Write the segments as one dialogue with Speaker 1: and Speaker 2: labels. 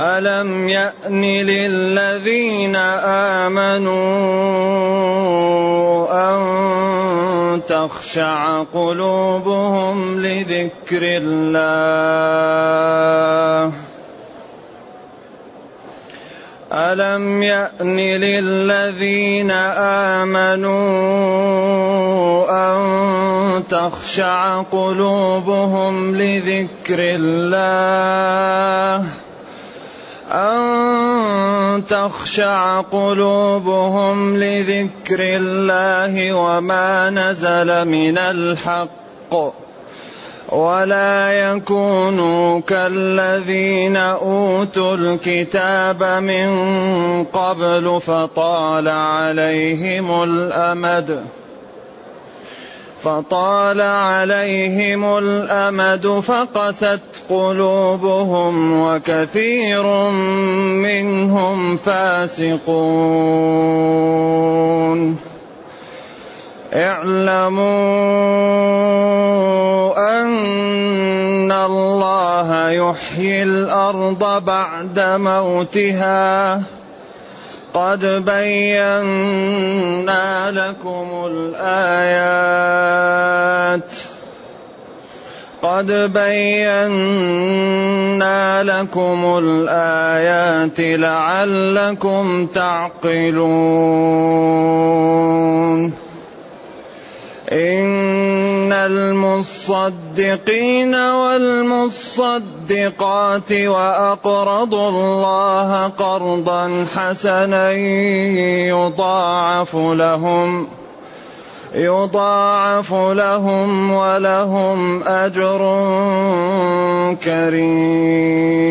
Speaker 1: ألم يأن للذين آمنوا أن تخشع قلوبهم لذكر الله؟ ألم يأن للذين آمنوا أن تخشع قلوبهم لذكر الله؟ أن تخشع قلوبهم لذكر الله وما نزل من الحق ولا يكونوا كالذين أوتوا الكتاب من قبل فطال عليهم الأمد فطال عليهم الأمد فقست قلوبهم وكثير منهم فاسقون. اعلموا أن الله يحيي الأرض بعد موتها. قد بينا لكم الآيات. قد بينا لكم الآيات لعلكم تعقلون. إن المصدقين والمصدقات وأقرضوا الله قرضا حسنا يضاعف لهم يضاعف لهم ولهم أجر كريم.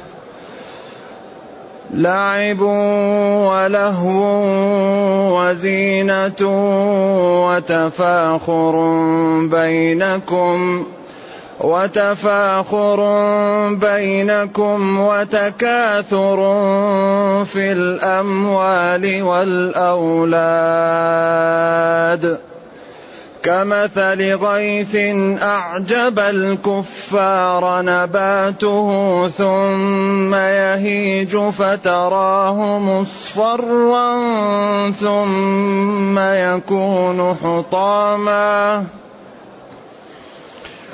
Speaker 1: لعب ولهو وزينة وتفاخر بينكم وتفاخر بينكم وتكاثر في الأموال والأولاد. كمثل غيث أعجب الكفار نباته ثم يهيج فتراه مصفرا ثم يكون حطاما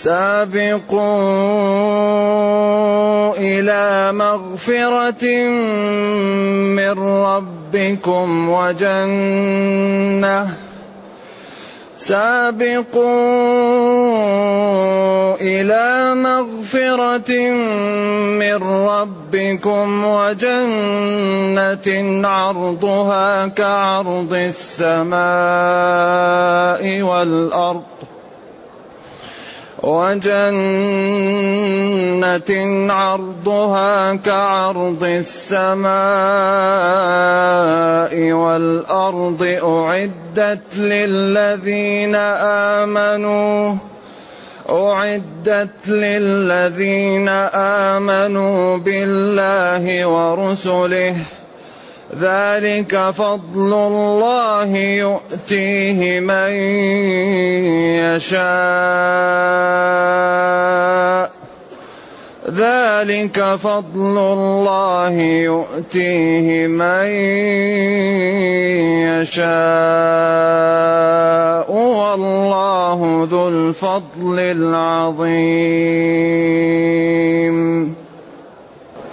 Speaker 1: سابقوا إلى مغفرة من ربكم وجنة. سابقوا إلى مغفرة من ربكم وجنة عرضها كعرض السماء والأرض. وجنة عرضها كعرض السماء والأرض أعدت للذين آمنوا أعدت للذين آمنوا بالله ورسله ذلك فضل الله يؤتيه من يشاء. ذلك فضل الله يؤتيه من يشاء. والله ذو الفضل العظيم.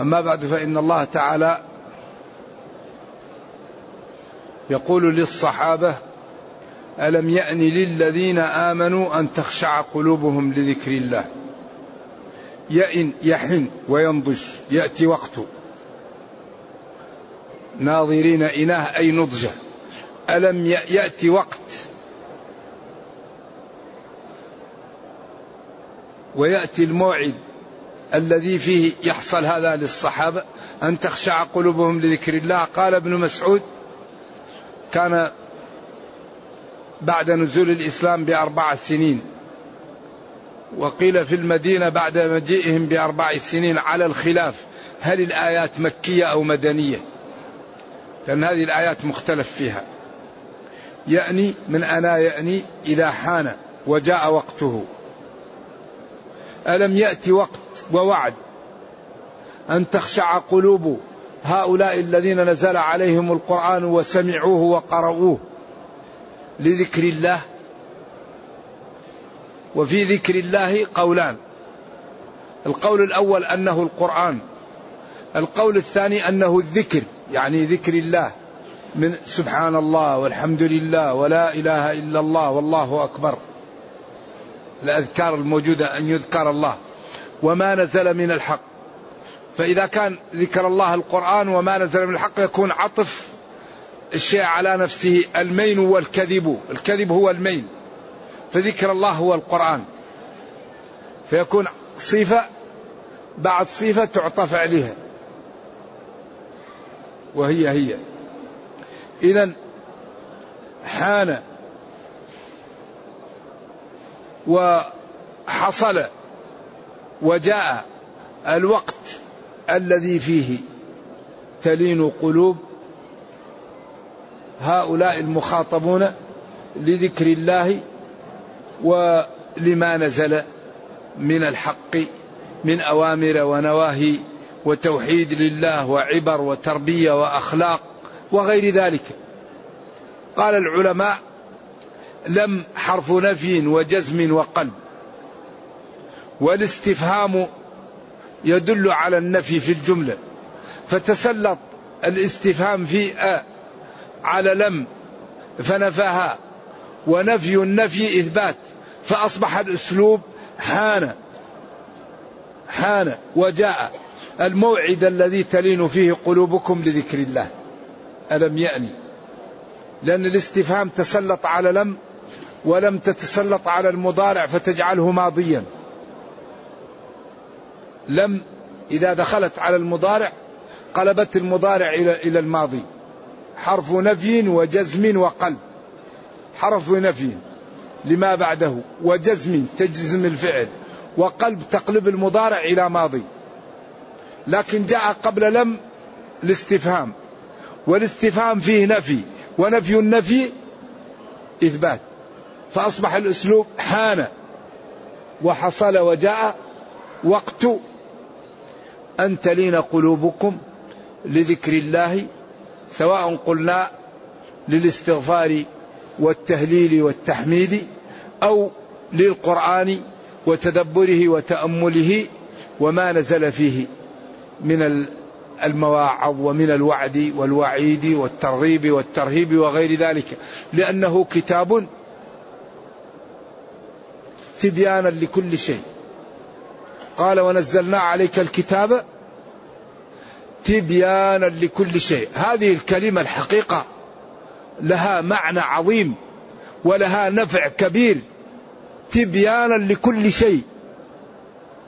Speaker 2: أما بعد فإن الله تعالى يقول للصحابة ألم يأن للذين آمنوا أن تخشع قلوبهم لذكر الله؟ يئن يحن وينضج يأتي وقته ناظرين إناه أي نضجة. ألم يأتي وقت. ويأتي الموعد. الذي فيه يحصل هذا للصحابة أن تخشع قلوبهم لذكر الله. قال ابن مسعود كان بعد نزول الإسلام بأربع سنين وقيل في المدينة بعد مجيئهم بأربع سنين على الخلاف هل الآيات مكية أو مدنية؟ لأن هذه الآيات مختلف فيها. يأني من أنا يأني إذا حان وجاء وقته. ألم يأتي وقت ووعد. أن تخشع قلوب هؤلاء الذين نزل عليهم القرآن وسمعوه وقرؤوه لذكر الله وفي ذكر الله قولان. القول الأول أنه القرآن القول الثاني أنه الذكر يعني ذكر الله من سبحان الله والحمد لله ولا إله إلا الله والله أكبر. الأذكار الموجودة أن يذكر الله. وما نزل من الحق. فإذا كان ذكر الله القرآن وما نزل من الحق يكون عطف الشيء على نفسه المين والكذب. الكذب هو المين. فذكر الله هو القرآن. فيكون صفة بعد صفة تعطف عليها. وهي هي. إذا حان وحصل وجاء الوقت الذي فيه تلين قلوب هؤلاء المخاطبون لذكر الله ولما نزل من الحق من أوامر ونواهي وتوحيد لله وعبر وتربية وأخلاق وغير ذلك. قال العلماء لم حرف نفي وجزم وقلب. والاستفهام يدل على النفي في الجملة. فتسلط الاستفهام في أ على لم فنفاها. ونفي النفي إثبات. فأصبح الأسلوب حان حان وجاء الموعد الذي تلين فيه قلوبكم لذكر الله. ألم يأني؟ لأن الاستفهام تسلط على لم ولم تتسلط على المضارع فتجعله ماضيا. لم إذا دخلت على المضارع قلبت المضارع إلى إلى الماضي. حرف نفي وجزم وقلب. حرف نفي لما بعده وجزم تجزم الفعل وقلب تقلب المضارع إلى ماضي. لكن جاء قبل لم الاستفهام. والاستفهام فيه نفي ونفي النفي إثبات. فأصبح الأسلوب حان وحصل وجاء وقت أن تلين قلوبكم لذكر الله سواء قلنا للاستغفار والتهليل والتحميد أو للقرآن وتدبره وتأمله وما نزل فيه من المواعظ ومن الوعد والوعيد والترغيب والترهيب وغير ذلك لأنه كتاب تبيانا لكل شيء. قال ونزلنا عليك الكتاب تبيانا لكل شيء. هذه الكلمة الحقيقة لها معنى عظيم ولها نفع كبير. تبيانا لكل شيء.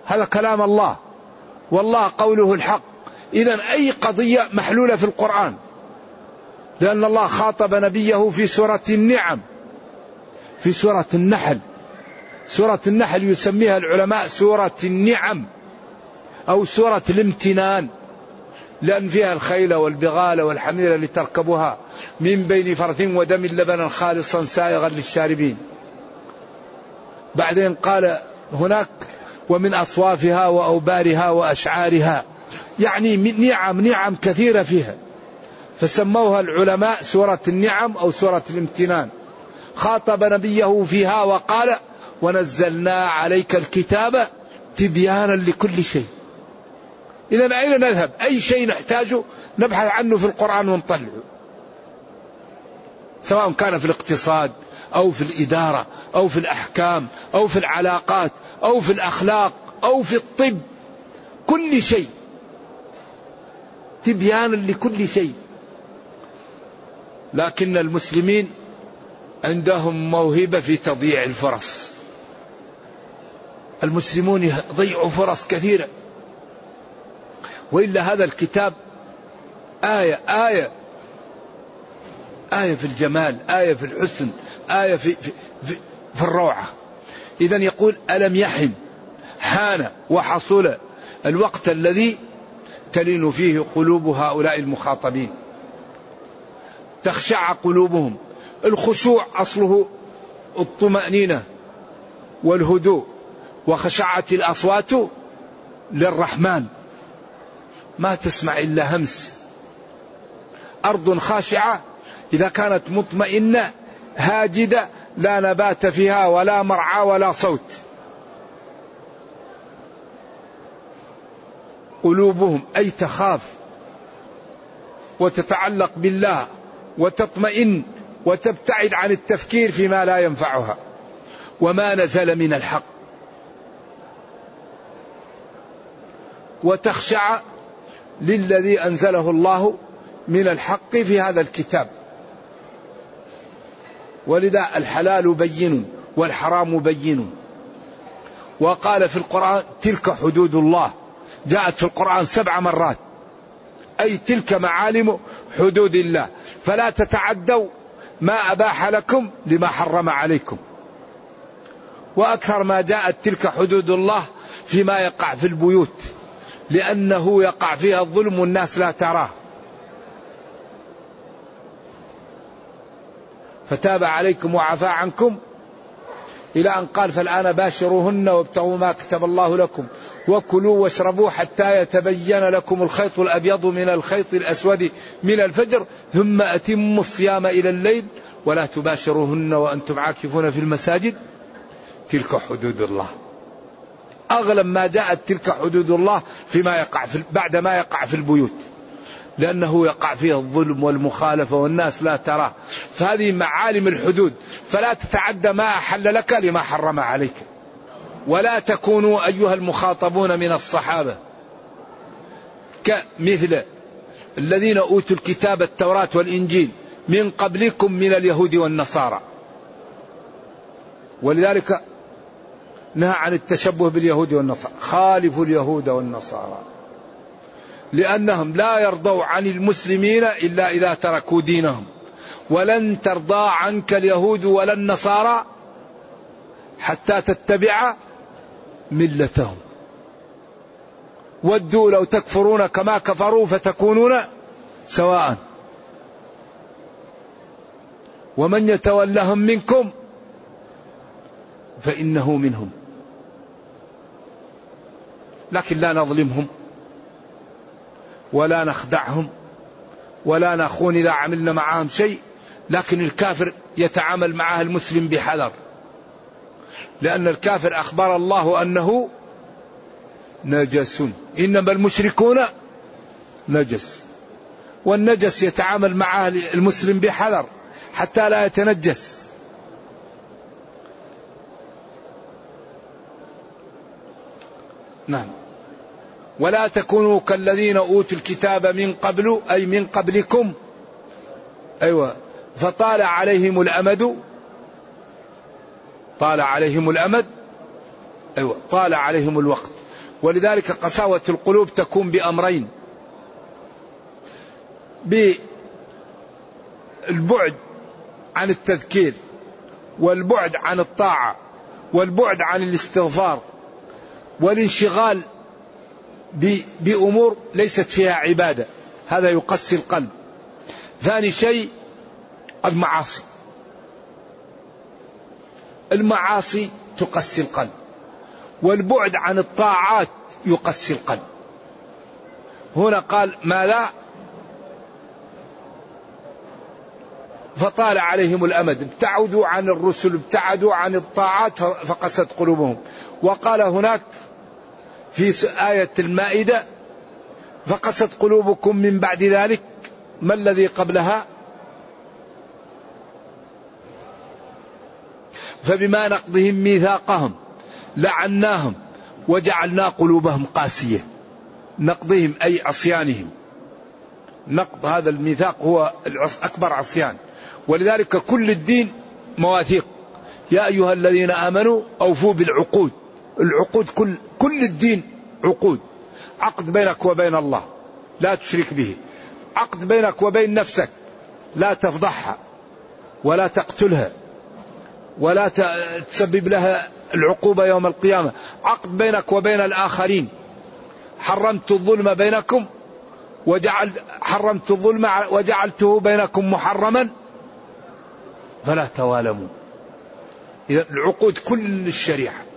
Speaker 2: هذا كلام الله. والله قوله الحق. إذا أي قضية محلولة في القرآن. لأن الله خاطب نبيه في سورة النعم. في سورة النحل. سورة النحل يسميها العلماء سورة النعم أو سورة الامتنان لأن فيها الخيل والبغال والحمير لتركبوها من بين فرث ودم لبنا خالصا سائغا للشاربين. بعدين قال هناك ومن أصوافها وأوبارها وأشعارها يعني من نعم نعم كثيرة فيها. فسموها العلماء سورة النعم أو سورة الامتنان. خاطب نبيه فيها وقال ونزلنا عليك الكتاب تبيانا لكل شيء. إذا أين نذهب؟ أي شيء نحتاجه نبحث عنه في القرآن ونطلعه سواء كان في الاقتصاد أو في الإدارة أو في الأحكام أو في العلاقات أو في الأخلاق أو في الطب. كل شيء. تبيانا لكل شيء. لكن المسلمين عندهم موهبة في تضييع الفرص. المسلمون يضيعوا فرص كثيرة. وإلا هذا الكتاب آية آية آية في الجمال آية في الحسن آية في, في, في, في الروعة. إذا يقول ألم يحن حان وحصل الوقت الذي تلين فيه قلوب هؤلاء المخاطبين. تخشع قلوبهم. الخشوع أصله الطمأنينة والهدوء. وخشعت الأصوات للرحمن. ما تسمع إلا همس. أرض خاشعة إذا كانت مطمئنة هاجدة لا نبات فيها ولا مرعى ولا صوت. قلوبهم أي تخاف وتتعلق بالله وتطمئن وتبتعد عن التفكير فيما لا ينفعها. وما نزل من الحق. وتخشع للذي أنزله الله من الحق في هذا الكتاب. ولذا الحلال بين والحرام بين. وقال في القرآن تلك حدود الله. جاءت في القرآن سبع مرات. أي تلك معالم حدود الله. فلا تتعدوا ما أباح لكم لما حرم عليكم. وأكثر ما جاءت تلك حدود الله فيما يقع في البيوت. لأنه يقع فيها الظلم والناس لا تراه. فتاب عليكم وعفى عنكم إلى أن قال فالآن باشروهن وابتغوا ما كتب الله لكم وكلوا واشربوا حتى يتبين لكم الخيط الأبيض من الخيط الأسود من الفجر ثم أتموا الصيام إلى الليل ولا تباشروهن وأنتم عاكفون في المساجد. تلك حدود الله. أغلب ما جاءت تلك حدود الله فيما يقع في بعد ما يقع في البيوت. لأنه يقع فيها الظلم والمخالفة والناس لا تراه فهذه معالم الحدود. فلا تتعدى ما أحل لك لما حرم عليك. ولا تكونوا أيها المخاطبون من الصحابة. كمثل الذين أوتوا الكتاب التوراة والإنجيل من قبلكم من اليهود والنصارى. ولذلك نهى عن التشبه باليهود والنصارى خالفوا اليهود والنصارى. لأنهم لا يرضوا عن المسلمين إلا إذا تركوا دينهم. ولن ترضى عنك اليهود ولا النصارى حتى تتبع ملتهم. ودوا لو تكفرون كما كفروا فتكونون سواء. ومن يتولهم منكم فإنه منهم. لكن لا نظلمهم ولا نخدعهم ولا نخون إذا عملنا معهم شيء لكن الكافر يتعامل معه المسلم بحذر. لأن الكافر أخبر الله أنه نجس. إنما المشركون نجس. والنجس يتعامل معه المسلم بحذر حتى لا يتنجس. نعم. ولا تكونوا كالذين أوتوا الكتاب من قبل أي من قبلكم. أيوه. فطال عليهم الأمد. طال عليهم الأمد. أيوه. طال عليهم الوقت. ولذلك قساوة القلوب تكون بأمرين. بالبعد عن التذكير والبعد عن الطاعة والبعد عن الاستغفار والانشغال بأمور ليست فيها عبادة. هذا يقسي القلب. ثاني شيء المعاصي. المعاصي تقسي القلب. والبعد عن الطاعات يقسي القلب. هنا قال ماذا؟ فطال عليهم الأمد. ابتعدوا عن الرسل ابتعدوا عن الطاعات فقست قلوبهم. وقال هناك في آية المائدة فقست قلوبكم من بعد ذلك ما الذي قبلها؟ فبما نقضهم ميثاقهم لعناهم وجعلنا قلوبهم قاسية. نقضهم أي عصيانهم. نقض هذا الميثاق هو أكبر عصيان. ولذلك كل الدين مواثيق. يا أيها الذين آمنوا أوفوا بالعقود. العقود كل كل الدين عقود. عقد بينك وبين الله لا تشرك به. عقد بينك وبين نفسك لا تفضحها ولا تقتلها ولا تسبب لها العقوبة يوم القيامة. عقد بينك وبين الآخرين. حرمت الظلم بينكم وجعل حرمت الظلم وجعلته بينكم محرما فلا توالموا. إذا العقود كل الشريعة.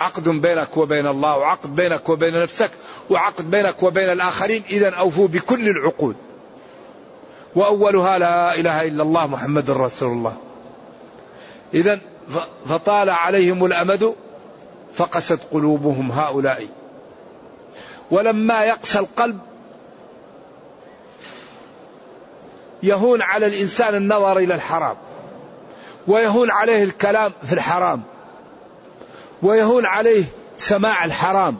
Speaker 2: عقد بينك وبين الله وعقد بينك وبين نفسك وعقد بينك وبين الآخرين. إذا أوفوا بكل العقود. وأولها لا إله إلا الله محمد رسول الله. إذا فطال عليهم الأمد فقست قلوبهم هؤلاء. ولما يقسى القلب يهون على الإنسان النظر إلى الحرام ويهون عليه الكلام في الحرام. ويهون عليه سماع الحرام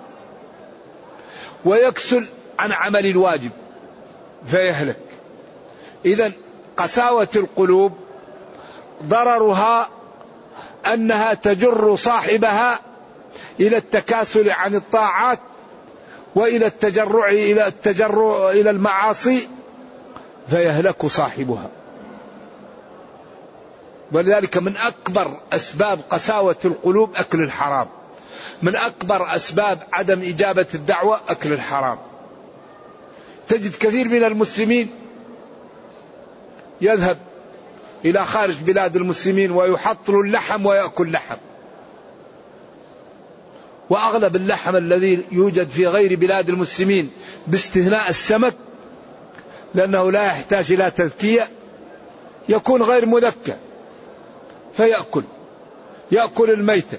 Speaker 2: ويكسل عن عمل الواجب فيهلك. اذا قساوة القلوب ضررها أنها تجر صاحبها إلى التكاسل عن الطاعات وإلى التجرع إلى التجرع إلى المعاصي فيهلك صاحبها. ولذلك من أكبر أسباب قساوة القلوب أكل الحرام. من أكبر أسباب عدم إجابة الدعوة أكل الحرام. تجد كثير من المسلمين يذهب إلى خارج بلاد المسلمين ويحطل اللحم ويأكل لحم. وأغلب اللحم الذي يوجد في غير بلاد المسلمين باستثناء السمك لأنه لا يحتاج إلى تذكية يكون غير مذكى. فيأكل. يأكل الميتة.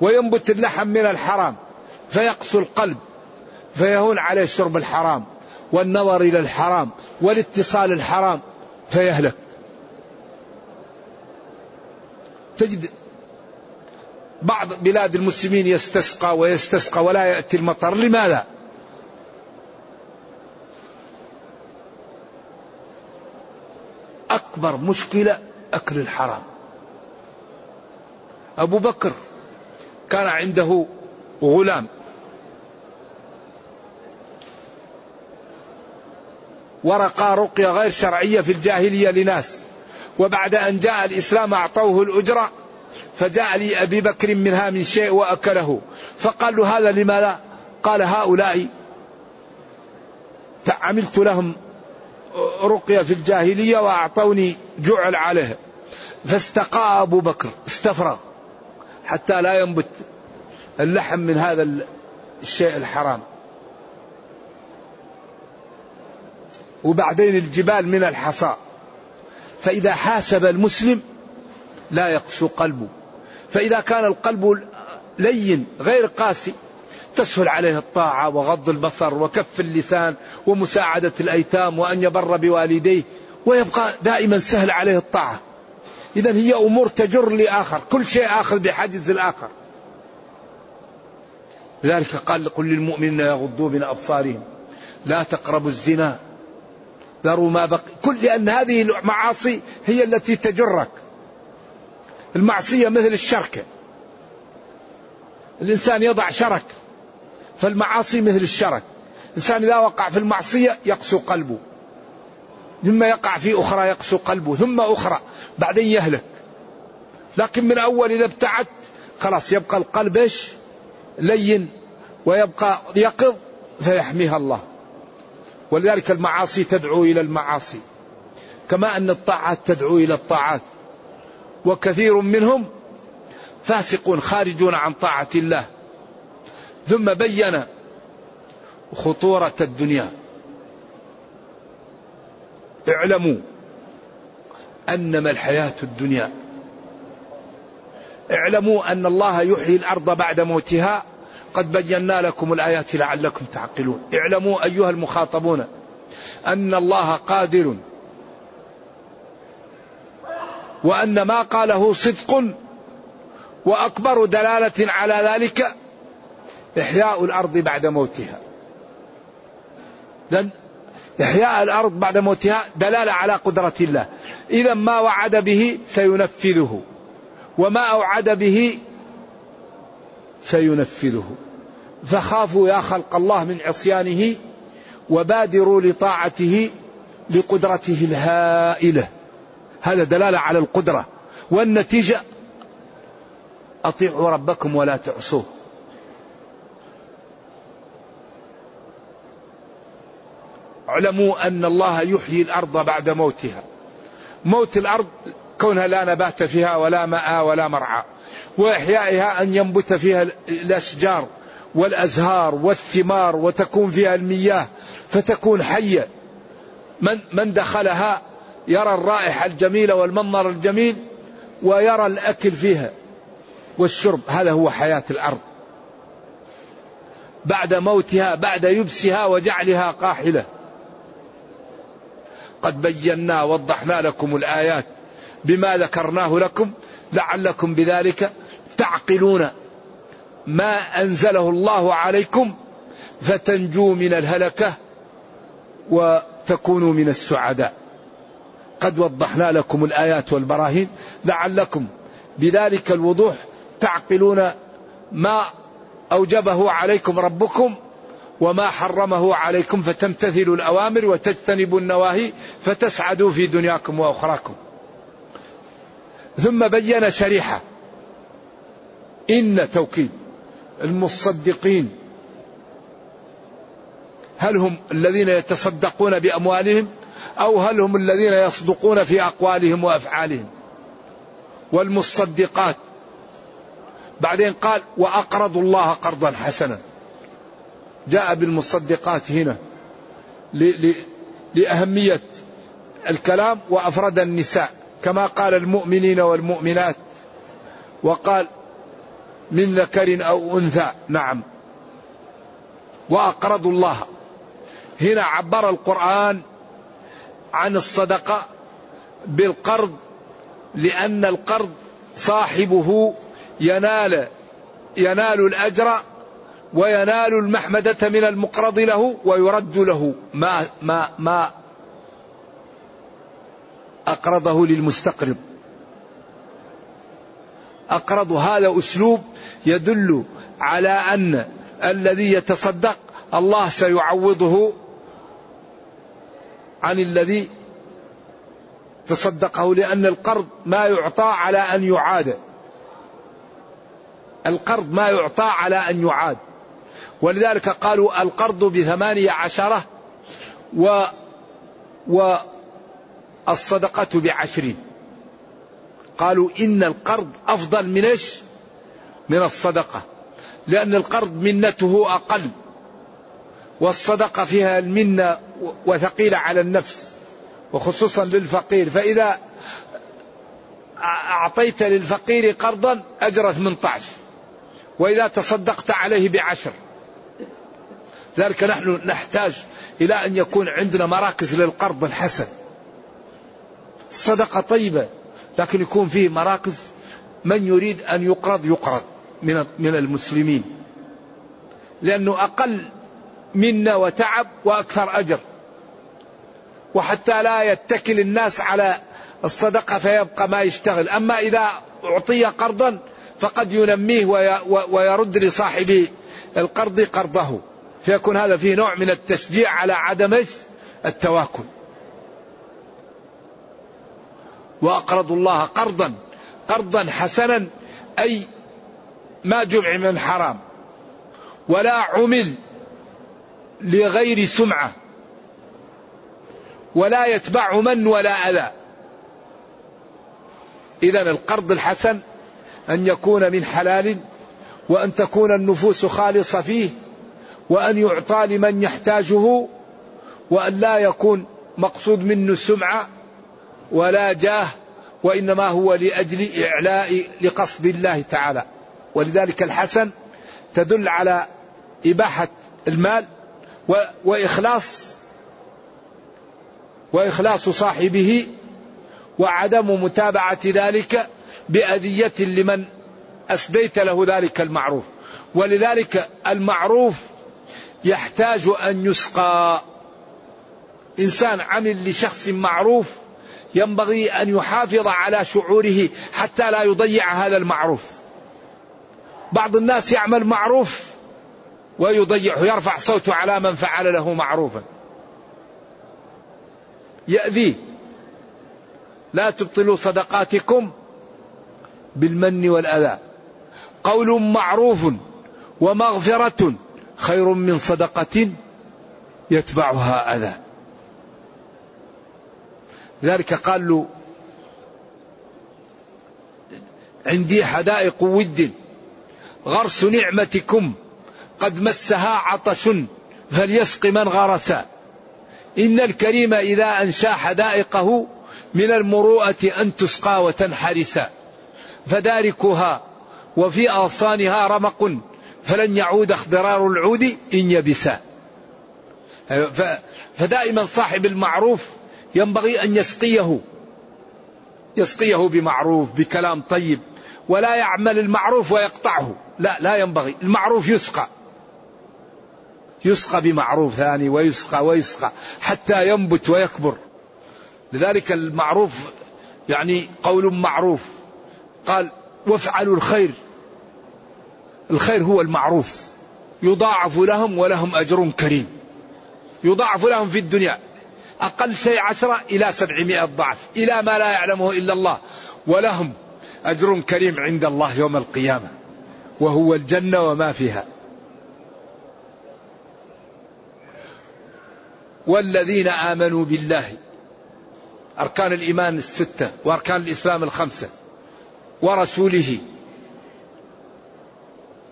Speaker 2: وينبت اللحم من الحرام. فيقسو القلب. فيهون عليه شرب الحرام. والنظر إلى الحرام. والاتصال الحرام. فيهلك. تجد بعض بلاد المسلمين يستسقى ويستسقى ولا يأتي المطر. لماذا؟ أكبر مشكلة أكل الحرام. أبو بكر كان عنده غلام. ورقى رقية غير شرعية في الجاهلية لناس. وبعد أن جاء الإسلام أعطوه الأجرة فجاء لي أبي بكر منها من شيء وأكله. فقال له هذا لماذا قال هؤلاء عملت لهم رقية في الجاهلية وأعطوني جعل عليه. فاستقى أبو بكر استفرغ. حتى لا ينبت اللحم من هذا الشيء الحرام. وبعدين الجبال من الحصى. فإذا حاسب المسلم لا يقسو قلبه. فإذا كان القلب لين غير قاسي تسهل عليه الطاعة وغض البصر وكف اللسان ومساعدة الأيتام وأن يبر بوالديه ويبقى دائما سهل عليه الطاعة. إذا هي أمور تجر لآخر. كل شيء آخر بحاجز الآخر. لذلك قال قل للمؤمنين يغضوا من أبصارهم. لا تقربوا الزنا. ذروا ما بقي. كل لأن هذه المعاصي هي التي تجرك. المعصية مثل الشركة الإنسان يضع شرك فالمعاصي مثل الشرك. الإنسان إذا وقع في المعصية يقسو قلبه. ثم يقع في أخرى يقسو قلبه. ثم أخرى. بعدين يهلك. لكن من أول إذا ابتعدت خلاص يبقى القلب إيش؟ لين ويبقى يقظ فيحميها الله. ولذلك المعاصي تدعو إلى المعاصي. كما أن الطاعات تدعو إلى الطاعات. وكثير منهم فاسقون خارجون عن طاعة الله. ثم بين خطورة الدنيا. اعلموا أنما الحياة الدنيا. اعلموا أن الله يحيي الأرض بعد موتها. قد بينا لكم الآيات لعلكم تعقلون. اعلموا أيها المخاطبون أن الله قادر. وأن ما قاله صدق. وأكبر دلالة على ذلك إحياء الأرض بعد موتها. إحياء الأرض بعد موتها دلالة على قدرة الله. إذا ما وعد به سينفذه. وما أوعد به سينفذه. فخافوا يا خلق الله من عصيانه وبادروا لطاعته لقدرته الهائلة. هذا دلالة على القدرة والنتيجة. أطيعوا ربكم ولا تعصوه. اعلموا أن الله يحيي الأرض بعد موتها. موت الأرض كونها لا نبات فيها ولا ماء ولا مرعى. وإحيائها أن ينبت فيها الأشجار والأزهار والثمار وتكون فيها المياه فتكون حية. من, من دخلها يرى الرائحة الجميلة والمنظر الجميل ويرى الأكل فيها والشرب. هذا هو حياة الأرض. بعد موتها بعد يبسها وجعلها قاحلة. قد بينا وضحنا لكم الآيات بما ذكرناه لكم لعلكم بذلك تعقلون. ما أنزله الله عليكم فتنجوا من الهلكة وتكونوا من السعداء. قد وضحنا لكم الآيات والبراهين لعلكم بذلك الوضوح تعقلون ما أوجبه عليكم ربكم وما حرمه عليكم فتمتثلوا الأوامر وتجتنبوا النواهي فتسعدوا في دنياكم وأخراكم. ثم بين شريحة. إن توكيد المصدقين. هل هم الذين يتصدقون بأموالهم أو هل هم الذين يصدقون في أقوالهم وأفعالهم؟ والمصدقات. بعدين قال وأقرضوا الله قرضا حسنا. جاء بالمصدقات هنا لأهمية الكلام وأفرد النساء كما قال المؤمنين والمؤمنات وقال من ذكر أو أنثى نعم وأقرضوا الله. هنا عبر القرآن عن الصدقة بالقرض لأن القرض صاحبه ينال ينال الأجر وينال المحمدة من المقرض له ويرد له ما ما ما أقرضه للمستقرض. أقرض هذا أسلوب يدل على أن الذي يتصدق الله سيعوضه عن الذي تصدقه لأن القرض ما يعطى على أن يعاد. القرض ما يعطى على أن يعاد. ولذلك قالوا القرض بثمانية عشرة و والصدقة بعشرين. قالوا إن القرض أفضل من إيش؟ من الصدقة. لأن القرض منته أقل. والصدقة فيها المنة وثقيلة على النفس. وخصوصا للفقير. فإذا أعطيت للفقير قرضا أجر 18 وإذا تصدقت عليه بعشر. ذلك نحن نحتاج إلى أن يكون عندنا مراكز للقرض الحسن. الصدقة طيبة لكن يكون فيه مراكز من يريد أن يقرض يقرض من من المسلمين. لأنه أقل منا وتعب وأكثر أجر. وحتى لا يتكل الناس على الصدقة فيبقى ما يشتغل. أما إذا أعطي قرضا فقد ينميه ويرد لصاحب القرض قرضه. فيكون هذا فيه نوع من التشجيع على عدم التواكل. وأقرضوا الله قرضا قرضا حسنا أي ما جمع من حرام ولا عمل لغير سمعة ولا يتبع من ولا أذى. إذا القرض الحسن أن يكون من حلال وأن تكون النفوس خالصة فيه وأن يعطى لمن يحتاجه وأن لا يكون مقصود منه السمعة ولا جاه وإنما هو لأجل إعلاء لقصد الله تعالى. ولذلك الحسن تدل على إباحة المال وإخلاص وإخلاص صاحبه وعدم متابعة ذلك بأذية لمن أسديت له ذلك المعروف. ولذلك المعروف يحتاج أن يسقى. إنسان عمل لشخص معروف ينبغي أن يحافظ على شعوره حتى لا يضيع هذا المعروف. بعض الناس يعمل معروف ويضيعه يرفع صوته على من فعل له معروفا. يأذيه. لا تبطلوا صدقاتكم بالمن والأذى. قول معروف ومغفرة خير من صدقة يتبعها أذى. ذلك قال له عندي حدائق ود غرس نعمتكم قد مسها عطش فليسق من غرس. إن الكريم إذا أنشا حدائقه من المروءة أن تسقى وتنحرس. فداركها وفي أغصانها رمق. فلن يعود اخضرار العود إن يبسا. فدائما صاحب المعروف ينبغي أن يسقيه. يسقيه بمعروف بكلام طيب ولا يعمل المعروف ويقطعه. لا لا ينبغي. المعروف يسقى. يسقى بمعروف ثاني ويسقى ويسقى حتى ينبت ويكبر. لذلك المعروف يعني قول معروف. قال وافعلوا الخير. الخير هو المعروف. يضاعف لهم ولهم أجر كريم. يضاعف لهم في الدنيا. أقل شيء عشرة إلى سبعمائة ضعف. إلى ما لا يعلمه إلا الله. ولهم أجر كريم عند الله يوم القيامة. وهو الجنة وما فيها. والذين آمنوا بالله. أركان الإيمان الستة. وأركان الإسلام الخمسة. ورسوله.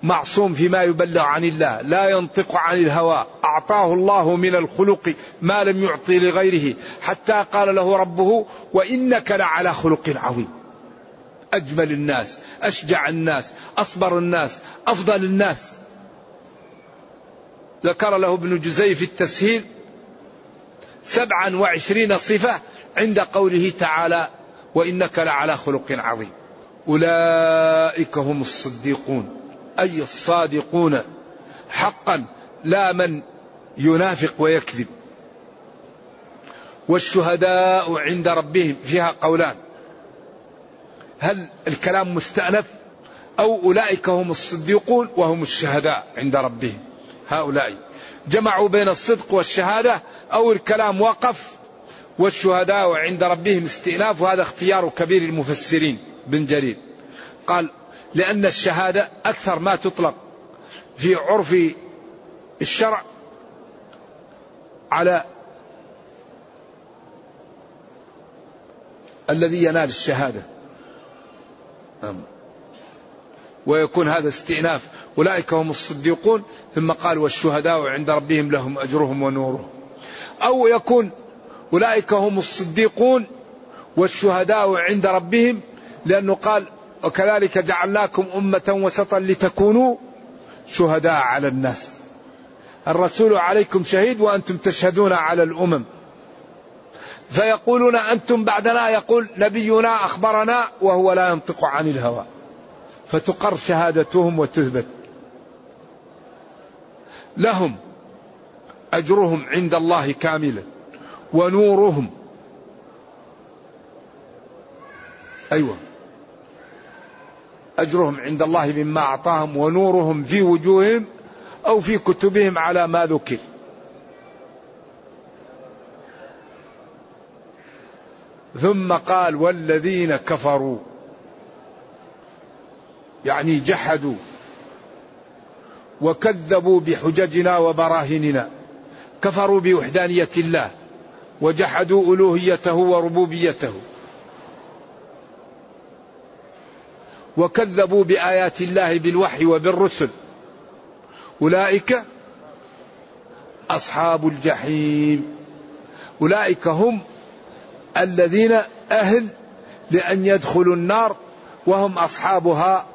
Speaker 2: معصوم فيما يبلغ عن الله لا ينطق عن الهوى. أعطاه الله من الخلق ما لم يعطي لغيره. حتى قال له ربه وإنك لعلى خلق عظيم. أجمل الناس أشجع الناس أصبر الناس أفضل الناس. ذكر له ابن جزي في التسهيل سبعا وعشرين صفة عند قوله تعالى وإنك لعلى خلق عظيم. أولئك هم الصديقون. أي الصادقون حقا لا من ينافق ويكذب. والشهداء عند ربهم فيها قولان. هل الكلام مستأنف أو أولئك هم الصديقون وهم الشهداء عند ربهم؟ هؤلاء. جمعوا بين الصدق والشهادة أو الكلام وقف والشهداء عند ربهم استئناف وهذا اختيار كبير المفسرين بن جرير قال لأن الشهادة أكثر ما تطلق في عرف الشرع على الذي ينال الشهادة. نعم. ويكون هذا استئناف. أولئك هم الصديقون. ثم قال والشهداء عند ربهم لهم أجرهم ونورهم. أو يكون أولئك هم الصديقون والشهداء عند ربهم لأنه قال وكذلك جعلناكم أمة وسطا لتكونوا شهداء على الناس. الرسول عليكم شهيد وأنتم تشهدون على الأمم. فيقولون أنتم بعدنا يقول نبينا أخبرنا وهو لا ينطق عن الهوى. فتقر شهادتهم وتثبت. لهم أجرهم عند الله كاملا ونورهم. أيوة. أجرهم عند الله مما أعطاهم ونورهم في وجوههم أو في كتبهم على ما ذكر. ثم قال والذين كفروا. يعني جحدوا. وكذبوا بحججنا وبراهيننا كفروا بوحدانية الله. وجحدوا ألوهيته وربوبيته. وكذبوا بآيات الله بالوحي وبالرسل. أولئك أصحاب الجحيم. أولئك هم الذين أهل لأن يدخلوا النار وهم أصحابها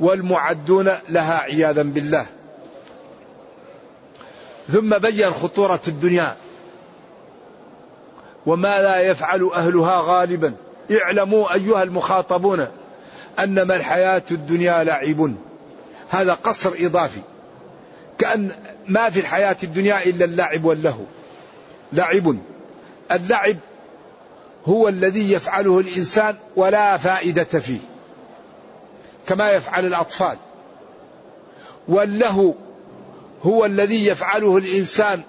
Speaker 2: والمعدون لها عياذا بالله. ثم بين خطورة الدنيا. وما لا يفعل أهلها غالبا. اعلموا أيها المخاطبون أنما الحياة الدنيا لعب. هذا قصر إضافي. كأن ما في الحياة الدنيا إلا اللعب واللهو. لعب. اللعب هو الذي يفعله الإنسان ولا فائدة فيه. كما يفعل الأطفال. واللهو هو الذي يفعله الإنسان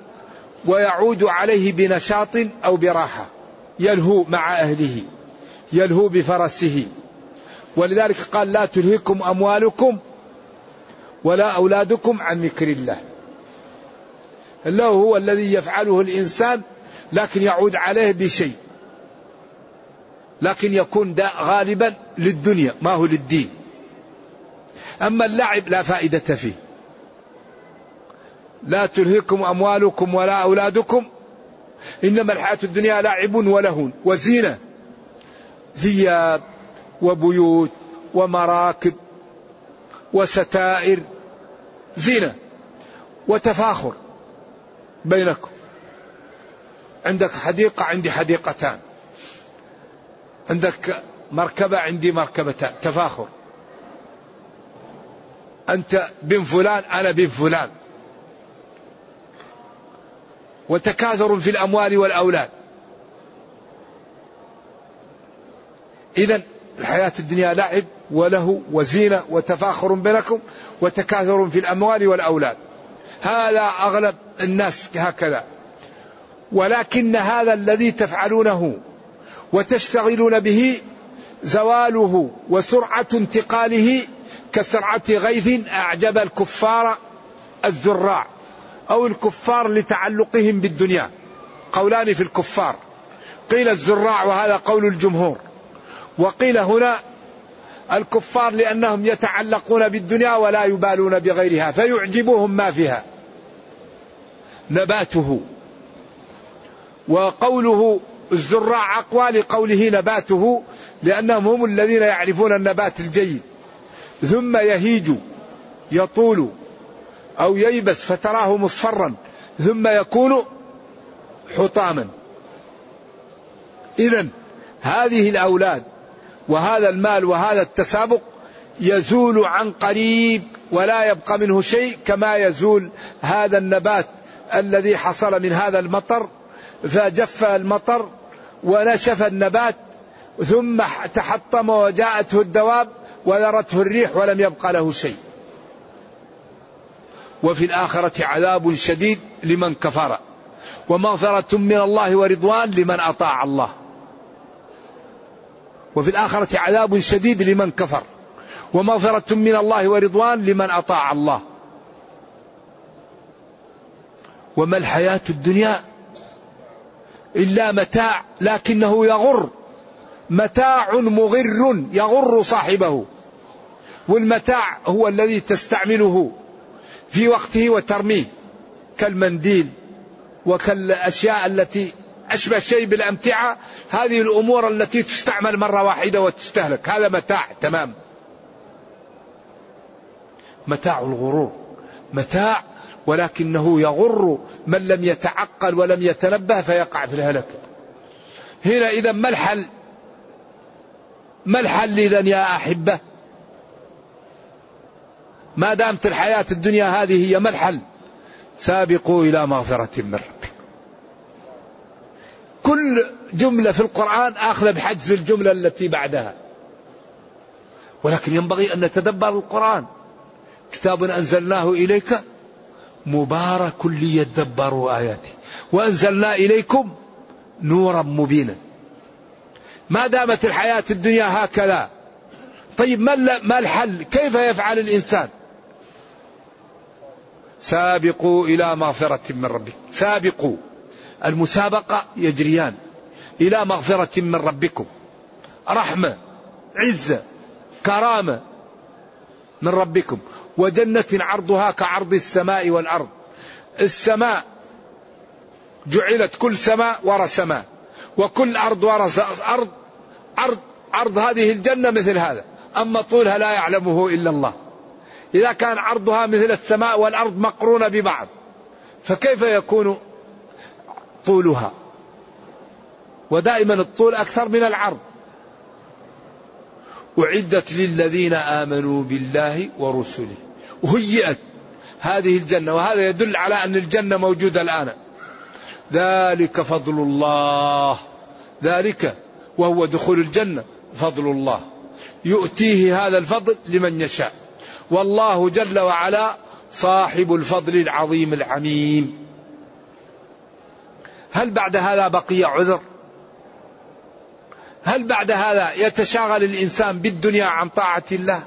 Speaker 2: ويعود عليه بنشاط أو براحة. يلهو مع أهله. يلهو بفرسه. ولذلك قال لا تلهكم أموالكم ولا أولادكم عن ذكر الله. الله هو الذي يفعله الإنسان لكن يعود عليه بشيء. لكن يكون غالبا للدنيا ما هو للدين. أما اللعب لا فائدة فيه. لا تلهكم أموالكم ولا أولادكم إنما الحياة الدنيا لعب ولهون وزينة. ثياب وبيوت ومراكب وستائر زينة وتفاخر بينكم. عندك حديقة عندي حديقتان. عندك مركبة عندي مركبتان. تفاخر. أنت بن فلان أنا بن فلان. وتكاثر في الأموال والأولاد. إذا الحياة الدنيا لعب وله وزينة وتفاخر بينكم وتكاثر في الأموال والأولاد. هذا أغلب الناس هكذا. ولكن هذا الذي تفعلونه وتشتغلون به زواله وسرعة انتقاله كسرعة غيث أعجب الكفار الزراع أو الكفار لتعلقهم بالدنيا. قولان في الكفار. قيل الزراع وهذا قول الجمهور. وقيل هنا الكفار لأنهم يتعلقون بالدنيا ولا يبالون بغيرها فيعجبهم ما فيها. نباته. وقوله الزراع أقوى لقوله نباته لأنهم هم الذين يعرفون النبات الجيد. ثم يهيج يطول أو ييبس فتراه مصفرا ثم يكون حطاما. إذا هذه الأولاد وهذا المال وهذا التسابق يزول عن قريب ولا يبقى منه شيء كما يزول هذا النبات الذي حصل من هذا المطر. فجف المطر ونشف النبات ثم تحطم وجاءته الدواب وذرته الريح ولم يبقى له شيء. وفي الآخرة عذاب شديد لمن كفر. ومغفرة من الله ورضوان لمن أطاع الله. وفي الآخرة عذاب شديد لمن كفر ومغفرة من الله ورضوان لمن أطاع الله. وما الحياة الدنيا إلا متاع لكنه يغر متاع مغر يغر صاحبه. والمتاع هو الذي تستعمله في وقته وترميه كالمنديل وكالأشياء التي أشبه شيء بالأمتعة. هذه الأمور التي تستعمل مرة واحدة وتستهلك. هذا متاع. تمام. متاع الغرور. متاع ولكنه يغر من لم يتعقل ولم يتنبه فيقع في الهلك. هنا إذا ما الحل؟ ما الحل إذا يا أحبة؟ ما دامت الحياة الدنيا هذه هي ما الحل؟ سابقوا إلى مغفرة من ربكم. كل جملة في القرآن آخذ بحجز الجملة التي بعدها. ولكن ينبغي أن نتدبر القرآن. كتاب أنزلناه إليك مبارك ليدبروا آياته. وأنزلنا إليكم نورا مبينا. ما دامت الحياة الدنيا هكذا. طيب ما الحل؟ كيف يفعل الإنسان؟ سابقوا إلى مغفرة من ربكم سابقوا. المسابقة يجريان إلى مغفرة من ربكم رحمة عزة كرامة من ربكم وجنة عرضها كعرض السماء والأرض. السماء جعلت كل سماء ورا سماء وكل أرض ورا أرض عرض عرض هذه الجنة مثل هذا أما طولها لا يعلمه إلا الله. إذا كان عرضها مثل السماء والأرض مقرونة ببعض فكيف يكون طولها. ودائما الطول أكثر من العرض. أعدت للذين آمنوا بالله ورسله. وهيئت هذه الجنة وهذا يدل على أن الجنة موجودة الآن. ذلك فضل الله. ذلك وهو دخول الجنة فضل الله. يؤتيه هذا الفضل لمن يشاء. والله جل وعلا صاحب الفضل العظيم العميم هل بعد هذا بقي عذر؟ هل بعد هذا يتشاغل الإنسان بالدنيا عن طاعة الله؟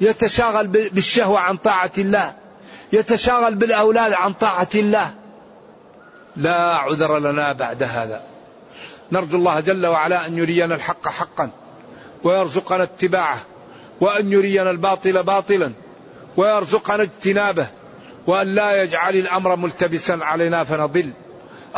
Speaker 2: يتشاغل بالشهوة عن طاعة الله؟ يتشاغل بالأولاد عن طاعة الله؟ لا عذر لنا بعد هذا. نرجو الله جل وعلا أن يرينا الحق حقا ويرزقنا اتباعه وأن يرينا الباطل باطلا ويرزقنا اجتنابه وأن لا يجعل الأمر ملتبسا علينا فنضل.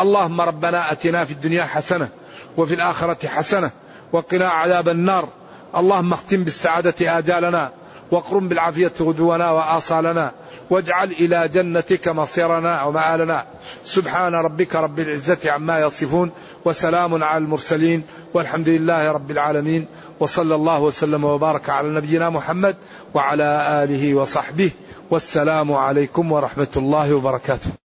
Speaker 2: اللهم ربنا أتنا في الدنيا حسنة وفي الآخرة حسنة وقنا عذاب النار. اللهم اختم بالسعادة آجالنا واقرم بالعافية غدونا وآصالنا واجعل إلى جنتك مصيرنا ومآلنا. سبحان ربك رب العزة عما يصفون وسلام على المرسلين والحمد لله رب العالمين. وصلى الله وسلم وبارك على نبينا محمد وعلى آله وصحبه. والسلام عليكم ورحمة الله وبركاته.